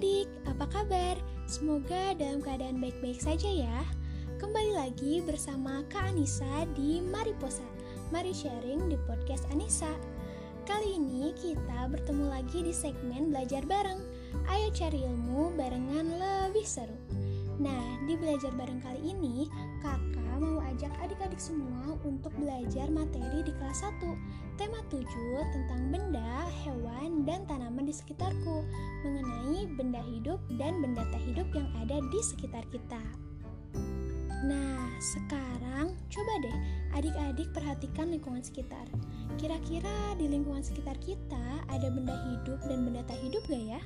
adik-adik, apa kabar? Semoga dalam keadaan baik-baik saja ya. Kembali lagi bersama Kak Anissa di Mariposa. Mari sharing di podcast Anissa. Kali ini kita bertemu lagi di segmen belajar bareng. Ayo cari ilmu barengan lebih seru. Nah, di belajar bareng kali ini, kakak mau ajak adik-adik semua untuk belajar materi di kelas 1 Tema 7 tentang benda, hewan, dan tanaman di sekitarku mengenai benda hidup dan benda tak hidup yang ada di sekitar kita. Nah, sekarang coba deh adik-adik perhatikan lingkungan sekitar. Kira-kira di lingkungan sekitar kita ada benda hidup dan benda tak hidup gak ya?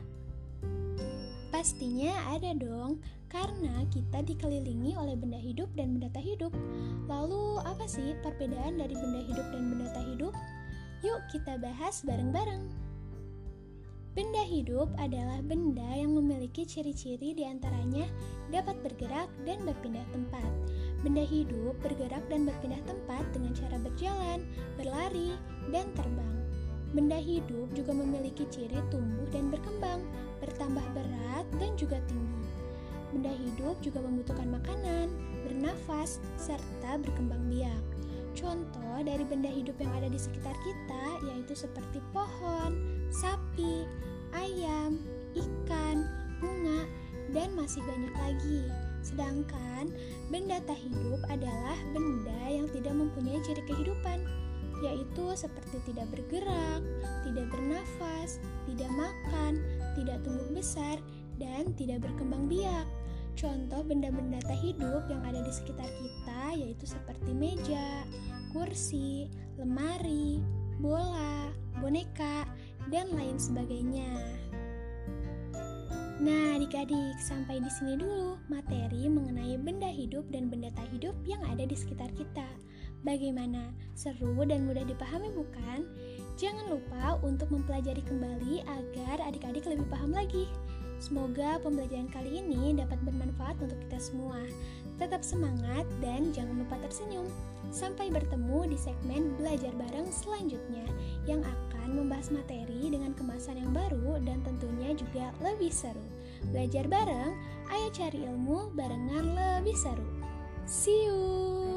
Pastinya ada dong, karena kita dikelilingi oleh benda hidup dan benda tak hidup. Lalu, apa sih perbedaan dari benda hidup dan benda tak hidup? Yuk kita bahas bareng-bareng. Benda hidup adalah benda yang memiliki ciri-ciri di antaranya dapat bergerak dan berpindah tempat. Benda hidup bergerak dan berpindah tempat dengan cara berjalan, berlari, dan terbang. Benda hidup juga memiliki ciri tumbuh dan berkembang, bertambah berat, dan juga tinggi. Benda hidup juga membutuhkan makanan, bernafas, serta berkembang biak. Contoh dari benda hidup yang ada di sekitar kita yaitu seperti pohon, sapi, ayam, ikan, bunga, dan masih banyak lagi. Sedangkan benda tak hidup adalah benda yang tidak mempunyai ciri kehidupan, yaitu seperti tidak bergerak, tidak bernafas, tidak makan, tidak tumbuh besar, dan tidak berkembang biak. Contoh benda-benda tak hidup yang ada di sekitar kita yaitu seperti meja, kursi, lemari, bola, boneka, dan lain sebagainya. Nah, adik-adik, sampai di sini dulu materi mengenai benda hidup dan benda tak hidup yang ada di sekitar kita. Bagaimana? Seru dan mudah dipahami bukan? Jangan lupa untuk mempelajari kembali agar adik-adik lebih paham lagi. Semoga pembelajaran kali ini dapat bermanfaat untuk kita semua. Tetap semangat dan jangan lupa tersenyum. Sampai bertemu di segmen belajar bareng selanjutnya yang akan membahas materi dengan kemasan yang baru dan tentunya juga lebih seru. Belajar bareng, ayo cari ilmu barengan lebih seru. See you.